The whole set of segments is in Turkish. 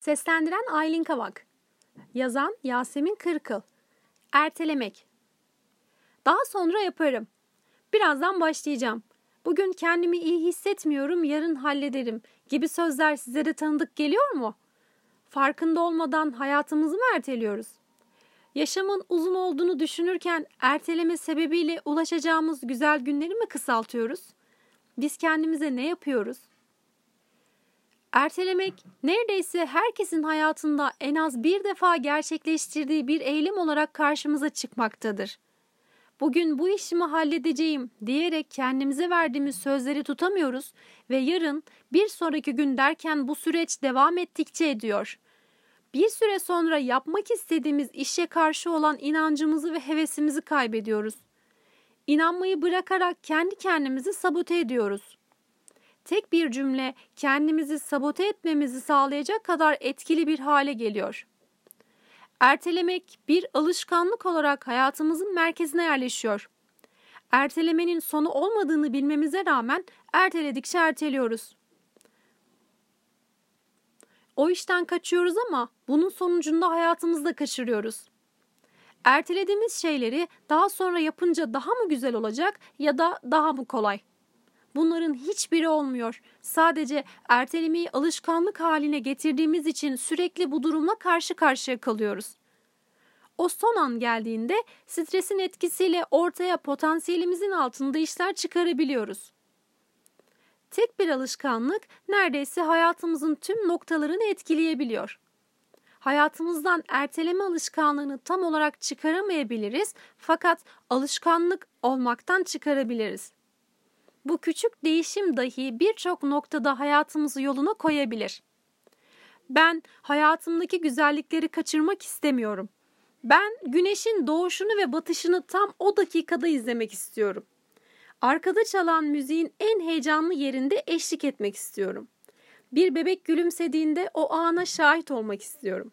Seslendiren Aylin Kavak Yazan Yasemin Kırkıl Ertelemek Daha sonra yaparım. Birazdan başlayacağım. Bugün kendimi iyi hissetmiyorum, yarın hallederim gibi sözler size de tanıdık geliyor mu? Farkında olmadan hayatımızı mı erteliyoruz? Yaşamın uzun olduğunu düşünürken erteleme sebebiyle ulaşacağımız güzel günleri mi kısaltıyoruz? Biz kendimize ne yapıyoruz? Ertelemek neredeyse herkesin hayatında en az bir defa gerçekleştirdiği bir eylem olarak karşımıza çıkmaktadır. Bugün bu işimi halledeceğim diyerek kendimize verdiğimiz sözleri tutamıyoruz ve yarın bir sonraki gün derken bu süreç devam ettikçe ediyor. Bir süre sonra yapmak istediğimiz işe karşı olan inancımızı ve hevesimizi kaybediyoruz. İnanmayı bırakarak kendi kendimizi sabote ediyoruz tek bir cümle kendimizi sabote etmemizi sağlayacak kadar etkili bir hale geliyor. Ertelemek bir alışkanlık olarak hayatımızın merkezine yerleşiyor. Ertelemenin sonu olmadığını bilmemize rağmen erteledikçe erteliyoruz. O işten kaçıyoruz ama bunun sonucunda hayatımızda kaçırıyoruz. Ertelediğimiz şeyleri daha sonra yapınca daha mı güzel olacak ya da daha mı kolay? Bunların hiçbiri olmuyor. Sadece ertelemeyi alışkanlık haline getirdiğimiz için sürekli bu durumla karşı karşıya kalıyoruz. O son an geldiğinde stresin etkisiyle ortaya potansiyelimizin altında işler çıkarabiliyoruz. Tek bir alışkanlık neredeyse hayatımızın tüm noktalarını etkileyebiliyor. Hayatımızdan erteleme alışkanlığını tam olarak çıkaramayabiliriz fakat alışkanlık olmaktan çıkarabiliriz. Bu küçük değişim dahi birçok noktada hayatımızı yoluna koyabilir. Ben hayatımdaki güzellikleri kaçırmak istemiyorum. Ben güneşin doğuşunu ve batışını tam o dakikada izlemek istiyorum. Arkada çalan müziğin en heyecanlı yerinde eşlik etmek istiyorum. Bir bebek gülümsediğinde o ana şahit olmak istiyorum.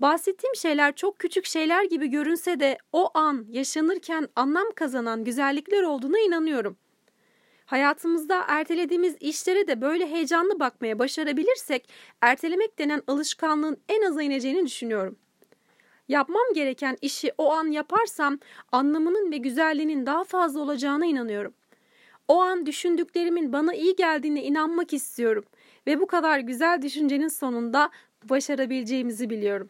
Bahsettiğim şeyler çok küçük şeyler gibi görünse de o an yaşanırken anlam kazanan güzellikler olduğuna inanıyorum.'' Hayatımızda ertelediğimiz işlere de böyle heyecanlı bakmaya başarabilirsek ertelemek denen alışkanlığın en aza ineceğini düşünüyorum. Yapmam gereken işi o an yaparsam anlamının ve güzelliğinin daha fazla olacağına inanıyorum. O an düşündüklerimin bana iyi geldiğine inanmak istiyorum ve bu kadar güzel düşüncenin sonunda başarabileceğimizi biliyorum.